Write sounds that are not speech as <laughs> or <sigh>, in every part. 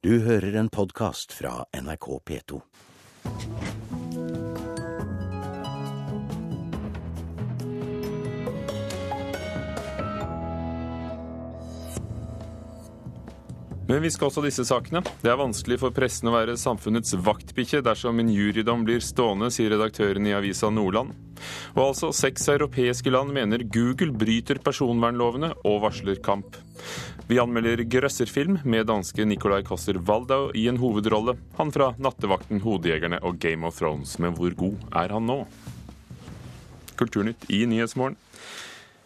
Du hører en podkast fra NRK P2. Men vi skal også disse sakene. Det er vanskelig for pressen å være samfunnets vaktbikkje dersom en jurydom blir stående, sier redaktøren i avisa Nordland. Og altså, seks europeiske land mener Google bryter personvernlovene og varsler kamp. Vi anmelder grøsserfilm med danske Nicolai Kosser Waldau i en hovedrolle. Han fra Nattevakten, Hodejegerne og Game of Thrones. Men hvor god er han nå? Kulturnytt i Nyhetsmorgen.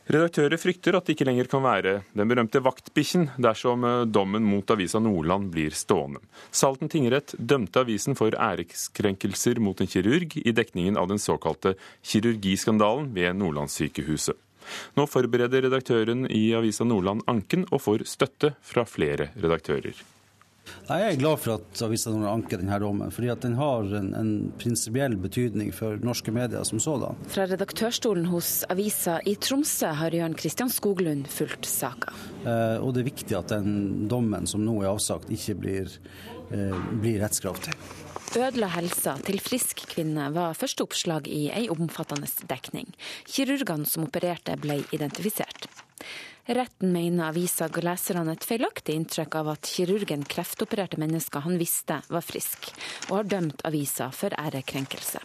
Redaktører frykter at det ikke lenger kan være den berømte vaktbikkjen dersom eh, dommen mot avisa Nordland blir stående. Salten tingrett dømte avisen for æreskrenkelser mot en kirurg i dekningen av den såkalte kirurgiskandalen ved Nordlandssykehuset. Nå forbereder redaktøren i avisa Nordland anken, og får støtte fra flere redaktører. Jeg er glad for at avisa Nordland anker denne dommen, fordi at den har en, en prinsipiell betydning for norske medier som sådan. Fra redaktørstolen hos avisa i Tromsø har Jørn Kristian Skoglund fulgt saka. Eh, og det er viktig at den dommen som nå er avsagt, ikke blir, eh, blir rettskraftig. Ødela helsa til frisk kvinne var første oppslag i ei omfattende dekning. Kirurgene som opererte ble identifisert. Retten mener avisa ga leserne et feilaktig inntrykk av at kirurgen kreftopererte mennesker han visste var frisk, og har dømt avisa for ærekrenkelse.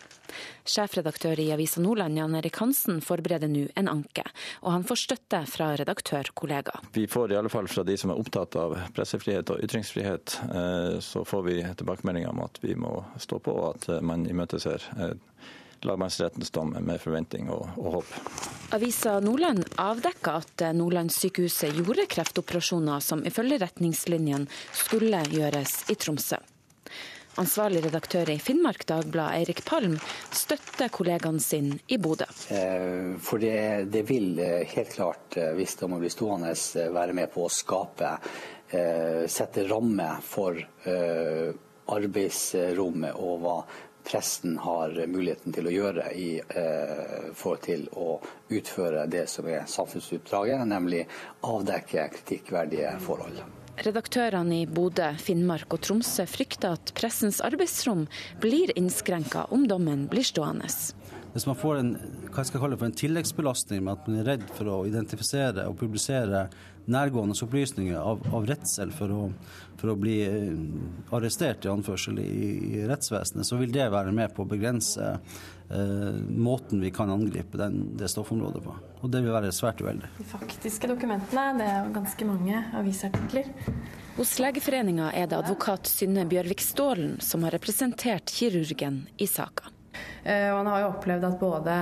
Sjefredaktør i Avisa Nordland, Jan Erik Hansen, forbereder nå en anke, og han får støtte fra redaktørkollega. Vi får i alle fall fra de som er opptatt av pressefrihet og ytringsfrihet, eh, så får vi tilbakemeldinger om at vi må stå på, og at man imøteser eh, lagmannsrettens dom med forventning og, og håp. Avisa Nordland avdekka at Nordlandssykehuset gjorde kreftoperasjoner som ifølge retningslinjene skulle gjøres i Tromsø. Ansvarlig redaktør i Finnmark Dagblad, Eirik Palm, støtter kollegaen sin i Bodø. Eh, for det, det, vil eh, helt klart, eh, hvis det må bli stående, være med på å skape, sette rammer for arbeidsrommet og hva presten har muligheten til å gjøre i forhold til å utføre det som er samfunnsoppdraget, nemlig avdekke kritikkverdige forhold. Redaktørene i Bodø, Finnmark og Tromsø frykter at pressens arbeidsrom blir innskrenka om dommen blir stående. Hvis man får en, hva skal jeg kalle for en tilleggsbelastning med at man er redd for å identifisere og publisere nærgående opplysninger av, av redsel for å, for å, bli eh, arrestert i anførsel i, i rettsvesenet, så vil det være med på å begrense eh, måten vi kan angripe den, det stoffområdet på. Og det vil være svært uheldig. De faktiske dokumentene, det er jo ganske mange avisartikler. Hos Legeforeninga er det advokat Synne Bjørvik Stålen som har representert kirurgen i saka. Eh, og han har jo opplevd at både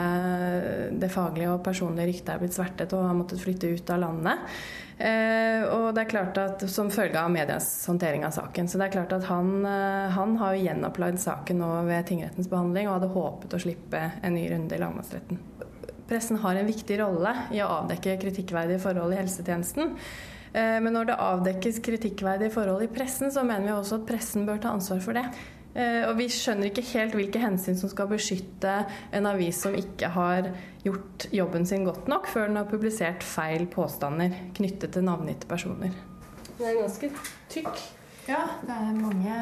det faglige og personlige ryktet er blitt svertet og har måttet flytte ut av landet. Eh, og det er klart at Som følge av medias håndtering av saken. Så det er klart at han, eh, han har jo gjenopplevd saken nå ved tingrettens behandling og hadde håpet å slippe en ny runde i lagmannsretten. Pressen har en viktig rolle i å avdekke kritikkverdige forhold i helsetjenesten. Men når det avdekkes kritikkverdige forhold i pressen, så mener vi også at pressen bør ta ansvar for det. Eh, og vi skjønner ikke helt hvilke hensyn som skal beskytte en avis som ikke har gjort jobben sin godt nok før den har publisert feil påstander knyttet til navngitte personer. Det er ganske tykk. Ja, det er mange,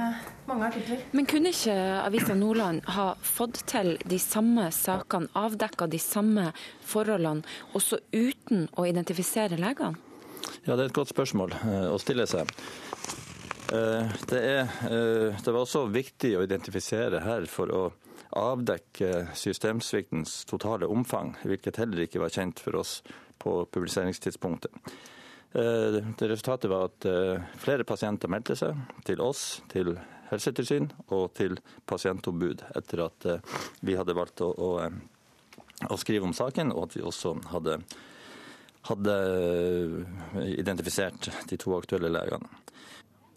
mange artikler. Men kunne ikke Avisa Nordland ha fått til de samme sakene, avdekka de samme forholdene, også uten å identifisere legene? Ja, Det er et godt spørsmål eh, å stille seg. Eh, det, er, eh, det var også viktig å identifisere her for å avdekke systemsviktens totale omfang, hvilket heller ikke var kjent for oss på publiseringstidspunktet. Eh, det Resultatet var at flere pasienter meldte seg til oss, til helsetilsyn og til pasientombud etter at vi hadde valgt å, å, å skrive om saken, og at vi også hadde, hadde identifisert de to aktuelle legene.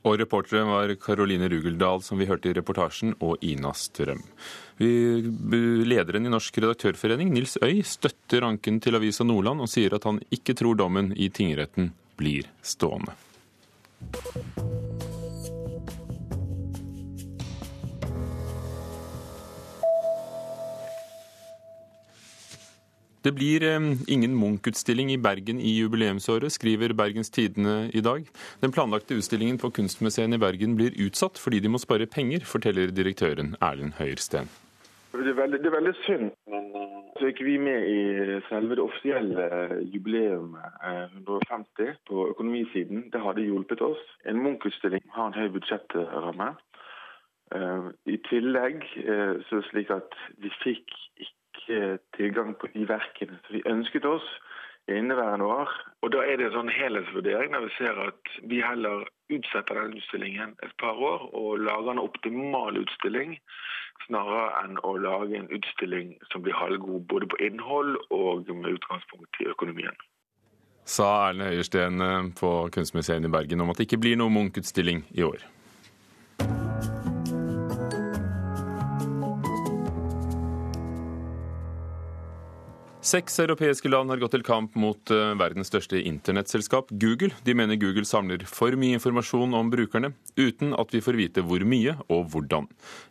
Og reportere var Karoline Rugeldal, som vi hørte i reportasjen, og Ina Strøm. Lederen i Norsk redaktørforening, Nils Øy, støtter anken til Avisa Nordland og sier at han ikke tror dommen i tingretten blir stående. Det blir eh, ingen Munch-utstilling i Bergen i jubileumsåret, skriver Bergens Tidende i dag. Den planlagte utstillingen på Kunstmuseet i Bergen blir utsatt fordi de må spare penger, forteller direktøren Erlend Høyersten. Det er veldig, det er veldig synd, men uh, så er ikke vi med i selve det offisielle jubileet uh, 150 på økonomisiden. Det hadde hjulpet oss. En Munch-utstilling har en høy budsjettramme. I tillegg så er det slik at vi fikk ikke tilgang på de verkene som vi ønsket oss i inneværende år. Og Da er det en sånn helhetsvurdering der vi ser at vi heller utsetter den utstillingen et par år og lager en optimal utstilling, snarere enn å lage en utstilling som blir halvgod både på innhold og med utgangspunkt i økonomien. Sa Erlend Høiersten på Kunstmuseet i Bergen om at det ikke blir noe Munch-utstilling i år. Seks europeiske land har gått til kamp mot uh, verdens største internettselskap, Google. De mener Google samler for mye informasjon om brukerne, uten at vi får vite hvor mye og hvordan.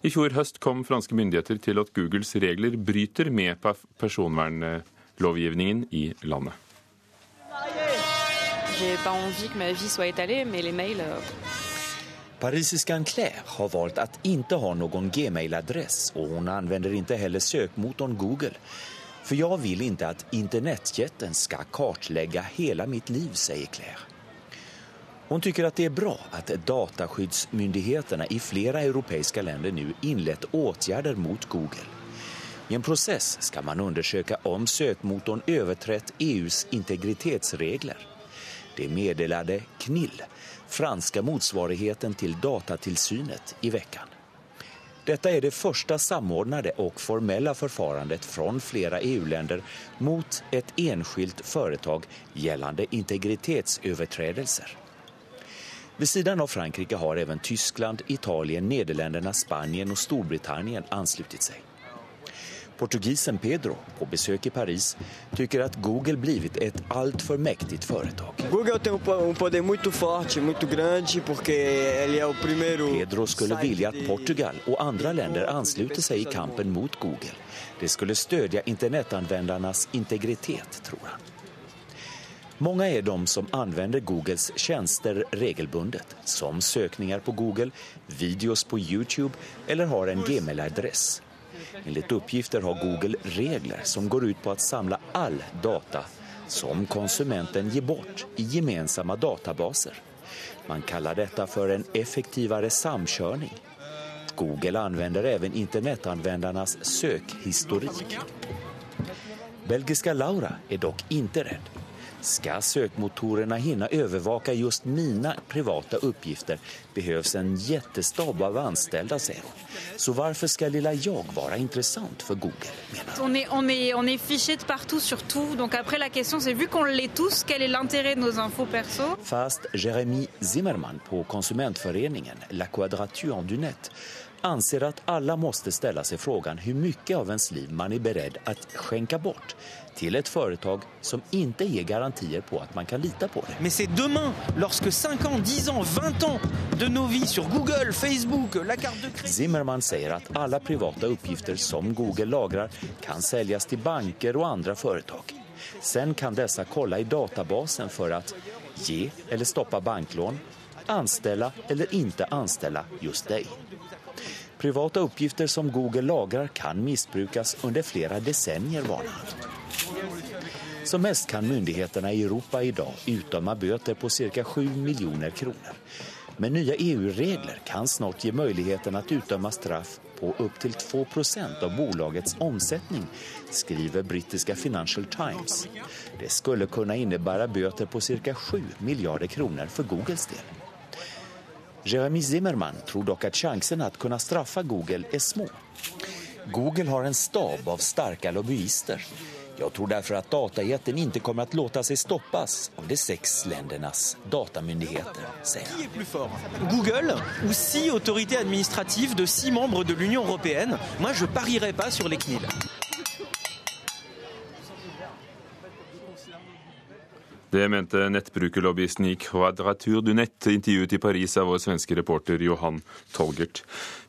I fjor høst kom franske myndigheter til at Googles regler bryter med personvernlovgivningen i landet. Parisiskan Claire har valgt å ikke ha noen gmail-adress, og hun anvender ikke heller søkemotoren Google. For jeg vil ikke at internettjetten skal kartlägga hele mitt liv, sier Claire. Hun tycker at det er bra at dataskyddsmyndigheterna i flere europeiske länder nu inlett åtgärder mot Google. I en process skal man undersøke om sökmotorn överträtt EUs integritetsregler. Det meddelade Knill, franska motsvarigheten til Datatilsynet, i veckan. Detta är det första samordnade och formella förfarandet från flera EU-länder mot ett enskilt företag gällande integritetsöverträdelser. Ved siden av Frankrike har även Tyskland, Italien, Nederländerna, Spanien og Storbritannien ansluttet sig. Portugisen Pedro, på besök i Paris, tycker att Google blivit ett alltför mäktigt företag. Google tem um poder muito forte, muito grande, porque ele é o primeiro... Pedro skulle vilja att Portugal och andra länder ansluter sig i kampen mot Google. Det skulle stödja internetanvändarnas integritet, tror han. Många är de som använder Googles tjänster regelbundet, som sökningar på Google, videos på Youtube eller har en Gmail-adress. Enligt uppgifter har Google regler som går ut på att samla all data som konsumenten ger bort i gemensamma databaser. Man kallar detta för en effektivare samkörning. Google använder även internetanvändarnas sökhistorik. Belgiska Laura är dock inte rädd. Ska sökmotorerna hinna övervaka just mina privata uppgifter behövs en jättestab av anställda, säger hon. Så varför ska lilla jag vara intressant för Google? On est, on, est, on est fiché de partout sur tout. Donc après la question c'est vu qu'on l'est tous, quel est l'intérêt de nos infos perso? Fast Jeremy Zimmerman på konsumentföreningen La Quadrature du Net anser att alla måste ställa sig frågan hur mycket av ens liv man är beredd att skänka bort till ett företag som inte ger garantier på att man kan lita på det. Men c'est demain, lorsque 5 ans, 10 ans, 20 ans de nos vies sur Google, Facebook, la carte de crédit... Zimmerman säger att alla privata uppgifter som Google lagrar kan säljas till banker och andra företag. Sen kan dessa kolla i databasen för att ge eller stoppa banklån, anställa eller inte anställa just dig. Privata uppgifter som Google lagrar kan missbrukas under flera decennier, varnar han. Som mest kan myndigheterna i Europa idag utdöma böter på cirka 7 miljoner kronor. Men nya EU-regler kan snart ge möjligheten att utdöma straff på upp till 2% av bolagets omsättning, skriver brittiska Financial Times. Det skulle kunna innebära böter på cirka 7 miljarder kronor för Googles del. Jeremy Zimmerman tror dock att chansen att kunna straffa Google är små. Google har en stab av starka lobbyister. Jag tror därför att datajätten inte kommer att låta sig stoppas av de sex ländernas datamyndigheter, säger han. Google ou six autorités administratives de six membres de l'Union européenne. Moi, je parierais pas sur les. Det mente nettbrukerlobbyisten i Quadratur du Nett, intervjuet i Paris av vår svenske reporter Johan Tolgert.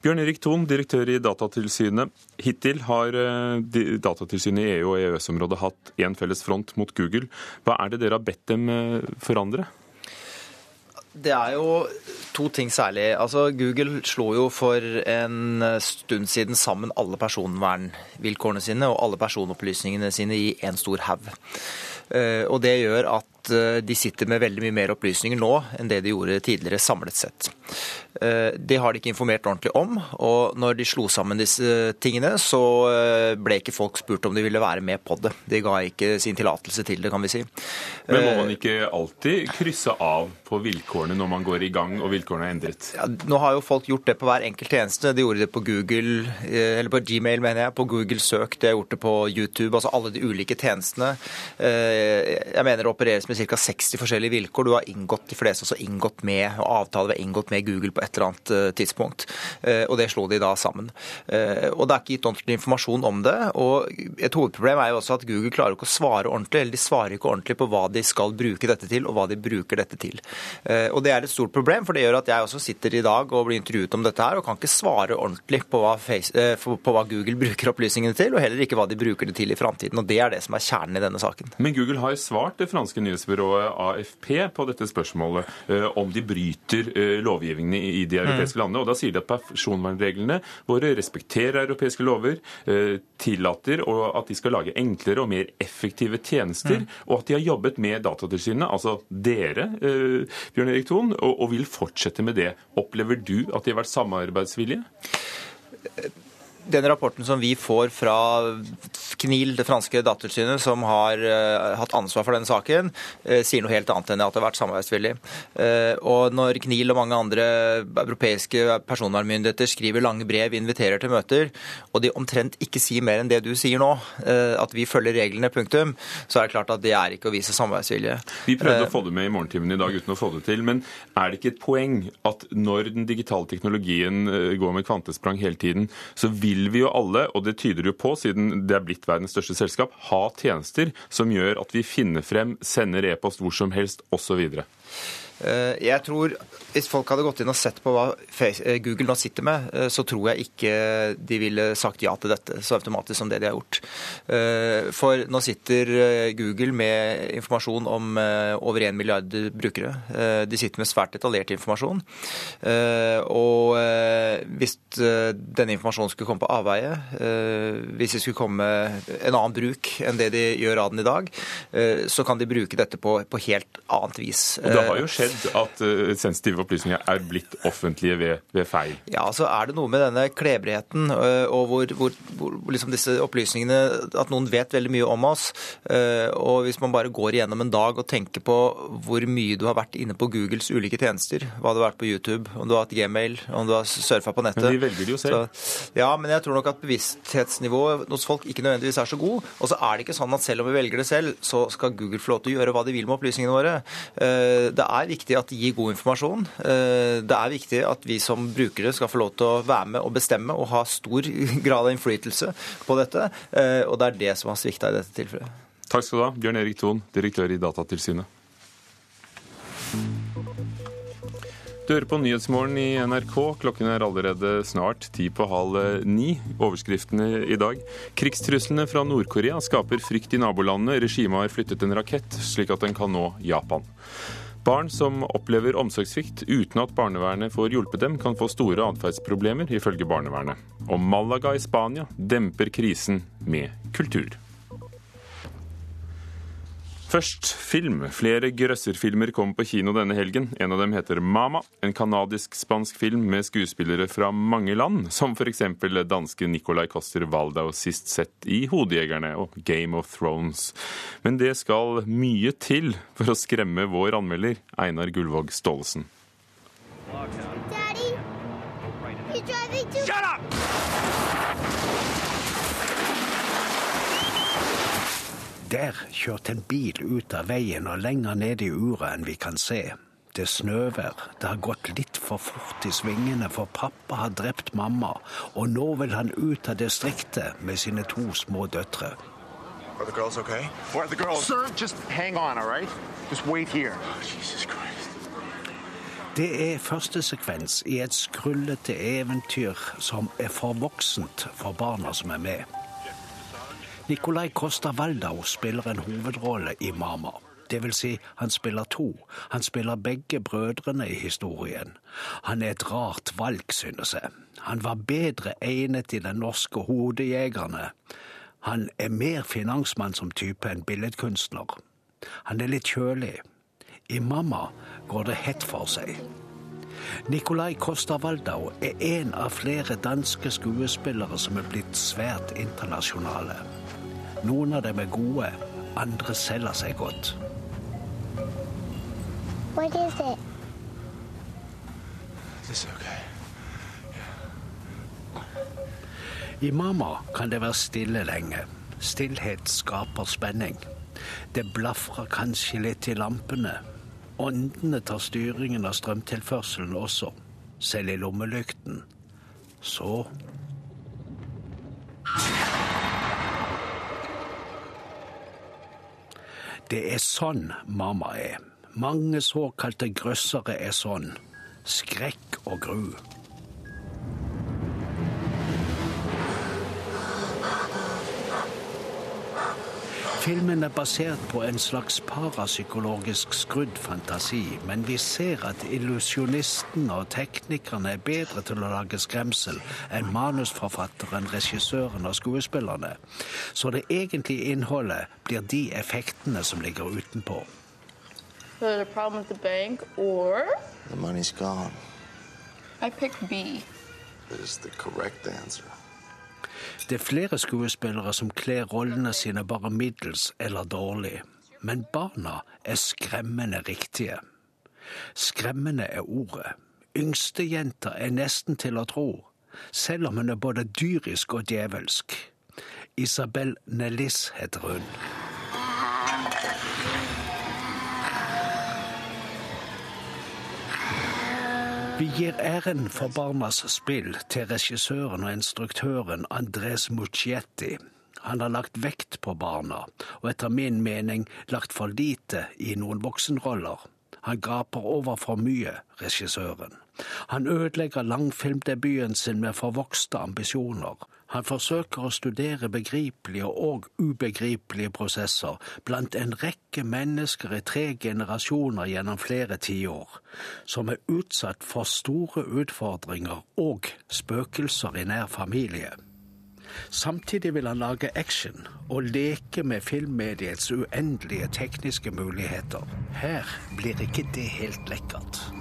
Bjørn Erik Thon, direktør i Datatilsynet. Hittil har eh, Datatilsynet i EU og EØS-området hatt én felles front mot Google. Hva er det dere har bedt dem eh, forandre? Det er jo to ting særlig. Altså, Google slo jo for en stund siden sammen alle personvernvilkårene sine og alle personopplysningene sine i en stor haug. Eh, og det gjør at eh, de sitter med veldig mye mer opplysninger nå enn det de gjorde tidligere samlet sett. Eh, det har de ikke informert ordentlig om, og når de slo sammen disse tingene, så ble ikke folk spurt om de ville være med på det. De ga ikke sin tillatelse til det, kan vi si. Men må man ikke alltid krysse av på vilkårene når man går i gang og vilkårene er endret? Ja, nå har jo folk gjort det på hver enkelt tjeneste. De gjorde det på Google, eller på Gmail, mener jeg, på Google Søk, de har gjort det på YouTube, altså alle de ulike tjenestene jeg mener det opereres med ca. 60 forskjellige vilkår. Du har inngått, De fleste også inngått med, og avtaler har inngått med Google på et eller annet eh, tidspunkt. Eh, og det slo de da sammen. Eh, og det er ikke gitt ordentlig informasjon om det. og Et hovedproblem er jo også at Google klarer ikke å svare ordentlig, eller de svarer ikke ordentlig på hva de skal bruke dette til, og hva de bruker dette til. Og Det er et stort problem, for det gjør at jeg også sitter i dag og blir intervjuet om dette her, og kan ikke svare ordentlig på hva, face, på hva Google <laughs> bruker opplysningene til, og heller ikke hva de bruker det til i framtiden. Og Det er det som er kjernen i denne saken. Men Google har svart det franske nyhetsbyrået AFP på dette spørsmålet eh, om de bryter eh, lovgivningen i de europeiske mm. landene. Og Da sier de at personvernreglene våre respekterer europeiske lover, eh, tillater at de skal lage enklere og mer effektive tjenester, mm. og at de har jobbet med Datatilsynet, altså dere, Bjørn Erik Thon, og, og vil fortsette med det. Opplever du at de har vært samarbeidsvillige? den rapporten som vi får fra KNIL, det franske datatilsynet, som har uh, hatt ansvar for denne saken, uh, sier noe helt annet enn at det har vært samarbeidsvillig. Uh, og når KNIL og mange andre europeiske personvernmyndigheter skriver lange brev, inviterer til møter, og de omtrent ikke sier mer enn det du sier nå, at vi følger reglene, punktum, så er det klart at det er ikke å vise samarbeidsvilje. Vi prøvde å få det med i morgentimen i dag uten å få det til, men er det ikke et poeng at når den digitale teknologien går med kvantesprang hele tiden, så vil vi jo alle, og det tyder jo på siden det er blitt verdens største selskap, ha tjenester som gjør at vi finner frem, sender e-post hvor som helst osv. Eh, jeg tror Hvis folk hadde gått inn og sett på hva eh, Google nå sitter med, eh, så tror jeg ikke de ville sagt ja til dette så automatisk som det de har gjort. For nå sitter Google med informasjon om over 1 milliard brukere. De sitter med svært detaljert informasjon. Og hvis denne informasjonen skulle komme på avveie, hvis det skulle komme en annen bruk enn det de gjør av den i dag, så kan de bruke dette på, på helt annet vis. Og det har jo skjedd at sensitive opplysninger er blitt offentlige ved, ved, feil? Ja, så er det noe med denne klebrigheten uh, og hvor, hvor, hvor liksom disse opplysningene At noen vet veldig mye om oss. Uh, og hvis man bare går igjennom en dag og tenker på hvor mye du har vært inne på Googles ulike tjenester, hva du har vært på YouTube, om du har hatt gmail, om du har surfa på nettet Men de velger det jo selv. Så, ja, men jeg tror nok at bevissthetsnivået hos folk ikke nødvendigvis er så god. Og så er det ikke sånn at selv om vi velger det selv, så skal Google få lov til å gjøre hva de vil med opplysningene våre. Det er viktig at de gir god informasjon. Eh, det er viktig at vi som brukere skal få lov til å være med og bestemme og ha stor <laughs> grad av innflytelse på dette. Eh, og det er det som har svikta i dette tilfellet. Takk skal du ha, Bjørn Erik Thon, direktør i Datatilsynet. Du hører på Nyhetsmorgen i NRK. Klokken er allerede snart ti på halv ni. Overskriftene i dag. Krigstruslene fra Nord-Korea skaper frykt i nabolandene. Regimet har flyttet en rakett slik at den kan nå Japan. Barn som opplever omsorgssvikt uten at barnevernet får hjulpet dem, kan få store atferdsproblemer, ifølge barnevernet. Og Malaga i Spania demper krisen med kultur. Først film. Flere grøsserfilmer kom på kino denne helgen. En av dem heter Mama, en kanadisk-spansk film med skuespillere fra mange land, som f.eks. danske Nicolai Coster Waldau sist sett i Hodejegerne og Game of Thrones. Men det skal mye til for å skremme vår anmelder, Einar Gullvåg Staalesen. Daddy, Der kjørte en bil ut av veien og lenger ned i uret enn vi kan se. Det snøvær. Det har gått litt for fort i svingene, for pappa har drept mamma, og nå vil han ut av distriktet med sine to små døtre. Are the girls okay? Where are the girls? Sir, just hang on, all right? Just wait here. Oh, Jesus Christ. Det er første sekvens i et skrullete eventyr som er for voksent for barna som er med. Nicolai Costa Waldau spiller en hovedrolle i Mama. Det vil si, han spiller to. Han spiller begge brødrene i historien. Han er et rart valg, synes jeg. Han var bedre egnet i Den norske hodejegerne. Han er mer finansmann som type enn billedkunstner. Han er litt kjølig. I Mamma går det hett for seg. Nicolai Costa Waldau er en av flere danske skuespillere som er blitt svært internasjonale. Noen av dem er gode, andre selger seg godt. What is it? This okay? I Mama kan det være stille lenge. Stillhet skaper spenning. Det blafrer kanskje litt i lampene. Åndene tar styringen av strømtilførselen også, selv i lommelykten. Så Det er sånn mamma er. Mange såkalte grøssere er sånn. Skrekk og gru. Filmen er basert på en slags parapsykologisk skrudd fantasi, men vi ser at illusjonistene og teknikerne er bedre til å lage skremsel enn manusforfatteren, regissøren og skuespillerne. Så det egentlige innholdet blir de effektene som ligger utenpå. So there's a problem with the bank, or The money's gone. I picked B. That is the correct answer. Det er flere skuespillere som kler rollene sine bare middels eller dårlig, men barna er skremmende riktige. Skremmende er ordet. Yngstejenta er nesten til å tro, selv om hun er både dyrisk og djevelsk. Isabel Nellis heter hun. Vi gir æren for barnas spill til regissøren og instruktøren Andres Muccietti. Han har lagt vekt på barna, og etter min mening lagt for lite i noen voksenroller. Han gaper over for mye, regissøren. Han ødelegger langfilmdebuten sin med forvokste ambisjoner. Han forsøker å studere begripelige og ubegripelige prosesser blant en rekke mennesker i tre generasjoner gjennom flere tiår, som er utsatt for store utfordringer og spøkelser i nær familie. Samtidig vil han lage action og leke med filmmediets uendelige tekniske muligheter. Her blir ikke det helt lekkert.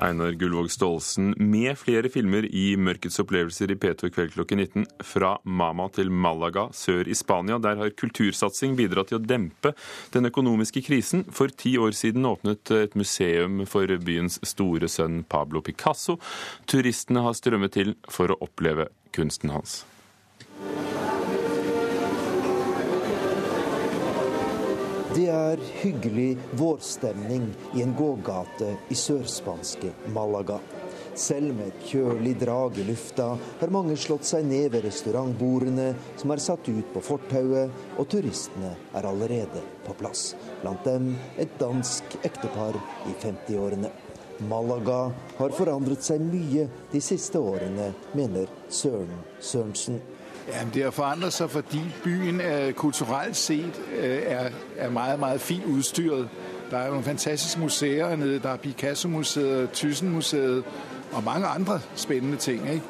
Einar Gullvåg Staalesen med flere filmer i Mørkets opplevelser i P2 i kveld klokken 19. Fra Mama til Malaga sør i Spania. Der har kultursatsing bidratt til å dempe den økonomiske krisen. For ti år siden åpnet et museum for byens store sønn Pablo Picasso. Turistene har strømmet til for å oppleve kunsten hans. Det er hyggelig vårstemning i en gågate i sørspanske Malaga. Selv med et kjølig drag i lufta har mange slått seg ned ved restaurantbordene som er satt ut på fortauet, og turistene er allerede på plass. Blant dem et dansk ektepar i 50-årene. Malaga har forandret seg mye de siste årene, mener Søren Sørensen. Ja, det har forandret sig, fordi byen er, kulturelt set øh, er, er meget, meget fint udstyret. Der er nogle fantastiske museer hernede. Der er Picasso-museet, Thyssen-museet og mange andre spændende ting. Ikke?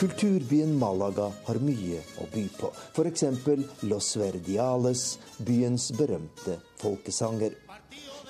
Kulturbyen Malaga har mye å by på. F.eks. Los Verdiales, byens berømte folkesanger.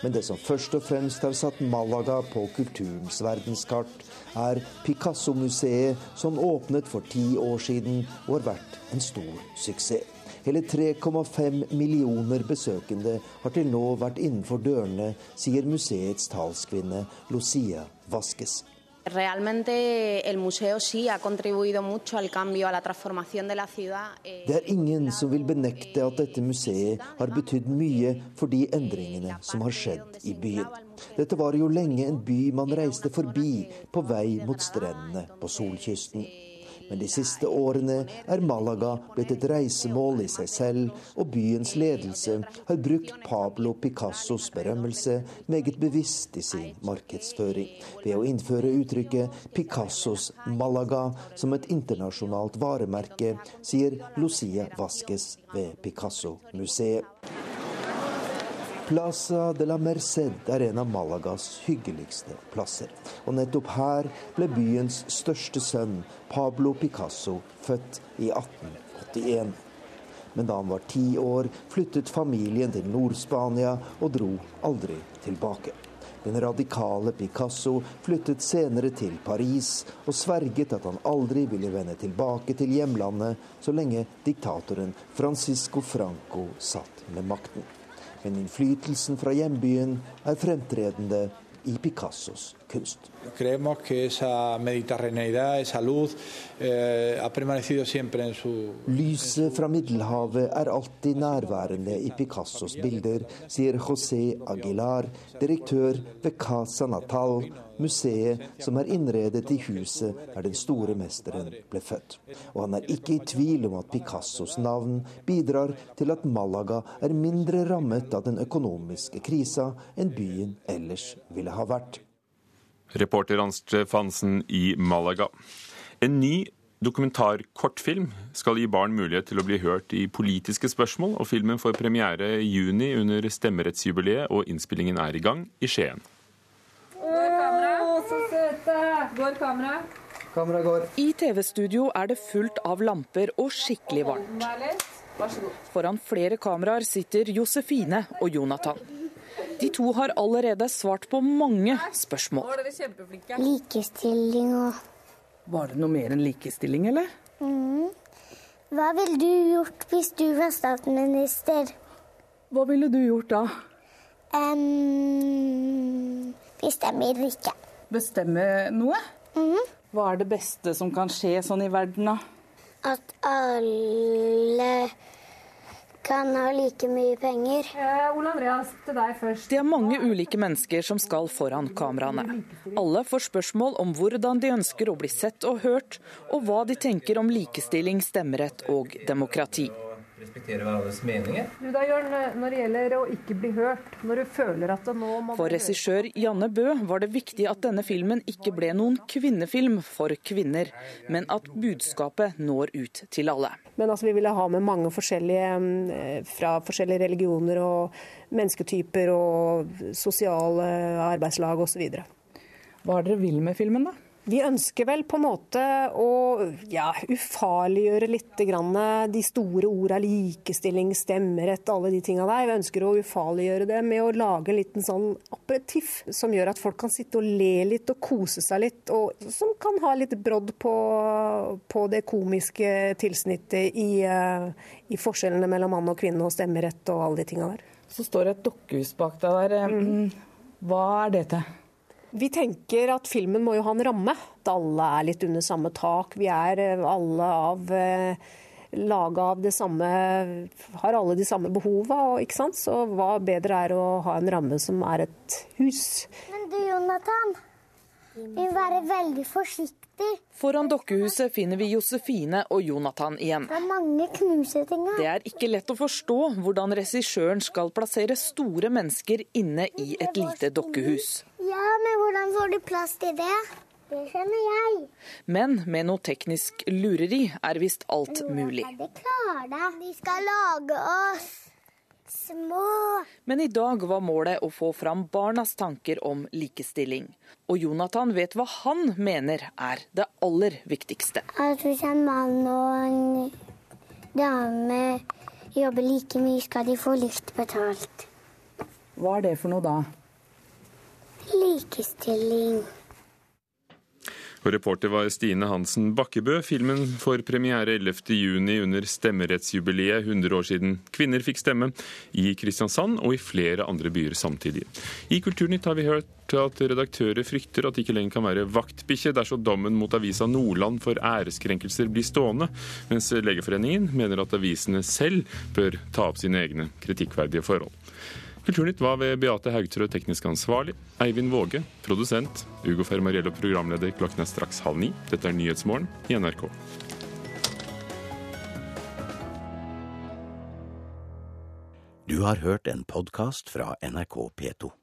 Men det som først og fremst har satt Malaga på kulturens verdenskart, er Picasso-museet, som åpnet for ti år siden og har vært en stor suksess. Hele 3,5 millioner besøkende har til nå vært innenfor dørene, sier museets talskvinne Lucia Vasques. Realmente el museo sí ha contribuido mucho al cambio, a la transformación de la ciudad. Det er ingen som vil benekte at dette museet har betydd mye for de endringene som har skjedd i byen. Dette var jo lenge en by man reiste forbi på vei mot strendene på solkysten. Men de siste årene er Malaga blitt et reisemål i seg selv, og byens ledelse har brukt Pablo Picassos berømmelse meget bevisst i sin markedsføring, ved å innføre uttrykket 'Picassos Malaga' som et internasjonalt varemerke, sier Lucia Vasques ved Picasso-museet. Plaza de la Merced er en av Malagas hyggeligste plasser. Og nettopp her ble byens største sønn, Pablo Picasso, født i 1881. Men da han var ti år, flyttet familien til Nord-Spania og dro aldri tilbake. Den radikale Picasso flyttet senere til Paris og sverget at han aldri ville vende tilbake til hjemlandet så lenge diktatoren Francisco Franco satt med makten men innflytelsen fra hjembyen er fremtredende i Picassos kunst. Creemos que esa mediterraneidad, esa luz, eh, ha permanecido siempre en su Lyset fra Middelhavet er alltid nærværende i Picassos bilder, sier José Aguilar, direktør ved Casa Natal, museet som er innredet i huset der den store mesteren ble født. Og han er ikke i tvil om at Picassos navn bidrar til at Malaga er mindre rammet av den økonomiske krisa enn byen ellers ville ha vært. Reporter Arnst Fansen i Malaga. En ny dokumentarkortfilm skal gi barn mulighet til å bli hørt i politiske spørsmål, og filmen får premiere i juni under stemmerettsjubileet, og innspillingen er i gang i Skien. Å, så søte! Går kamera? Kamera går. I TV-studio er det fullt av lamper og skikkelig varmt. Foran flere kameraer sitter Josefine og Jonathan. De to har allerede svart på mange spørsmål. Likestilling og Var det noe mer enn likestilling, eller? mm. Hva ville du gjort hvis du var statsminister? Hva ville du gjort da? Um, bestemmer ikke. Bestemme noe? Hva er det beste som kan skje sånn i verden, da? At alle kan ha like mye penger. Ole Andreas, til deg først. Det er mange ulike mennesker som skal foran kameraene. Alle får spørsmål om hvordan de ønsker å bli sett og hørt, og hva de tenker om likestilling, stemmerett og demokrati. Respektere hverandres meninger. Du da, Jørn, når det gjelder å ikke bli hørt, når du føler at det nå må For regissør Janne Bø var det viktig at denne filmen ikke ble noen kvinnefilm for kvinner, men at budskapet når ut til alle. Men altså, vi ville ha med mange forskjellige eh, fra forskjellige religioner og mennesketyper og sosiale arbeidslag osv. Hva er dere vil med filmen, da? Vi ønsker vel på en måte å ja, ufarliggjøre litt grann de store ordene likestilling, stemmerett, alle de tinga der. Vi ønsker å ufarliggjøre det med å lage en liten sånn aperitiff som gjør at folk kan sitte og le litt og kose seg litt, og som kan ha litt brodd på, på det komiske tilsnittet i, eh, i forskjellene mellom mann og kvinne og stemmerett og alle de tinga der. Så står det et dokkehus bak deg der. Hva er det til? Vi tenker at filmen må jo ha en ramme. At alle er litt under samme tak. Vi er eh, alle av laget laga av det samme Har alle de samme behova, og, ikke sant? Så hva bedre er å ha en ramme som er et hus. Men du, Jonathan. Vi må være veldig forsiktige. Foran dokkehuset finner vi Josefine og Jonathan igjen. Det er mange knuseting her. Det er ikke lett å forstå hvordan regissøren skal plassere store mennesker inne i et lite dokkehus. Hvordan får du plass til det? Det skjønner jeg. Men med noe teknisk lureri er visst alt mulig. Nå klarer det. De skal lage oss små. Men i dag var målet å få fram barnas tanker om likestilling. Og Jonathan vet hva han mener er det aller viktigste. At hvis en mann og en dame jobber like mye, skal de få likt betalt. Hva er det for noe da? Likestilling. Og reporter var Stine Hansen Bakkebø. Filmen får premiere 11.6 under stemmerettsjubileet 100 år siden kvinner fikk stemme, i Kristiansand og i flere andre byer samtidig. I Kulturnytt har vi hørt at redaktører frykter at det ikke lenger kan være vaktbikkje dersom dommen mot avisa Nordland for æreskrenkelser blir stående, mens Legeforeningen mener at avisene selv bør ta opp sine egne kritikkverdige forhold. Kulturnytt var ved Beate Haugtrø teknisk ansvarlig, Eivind Våge produsent, Ugo Fermariello programleder klokken er straks halv ni. Dette er Nyhetsmorgen i NRK. Du har hørt en podkast fra NRK P2.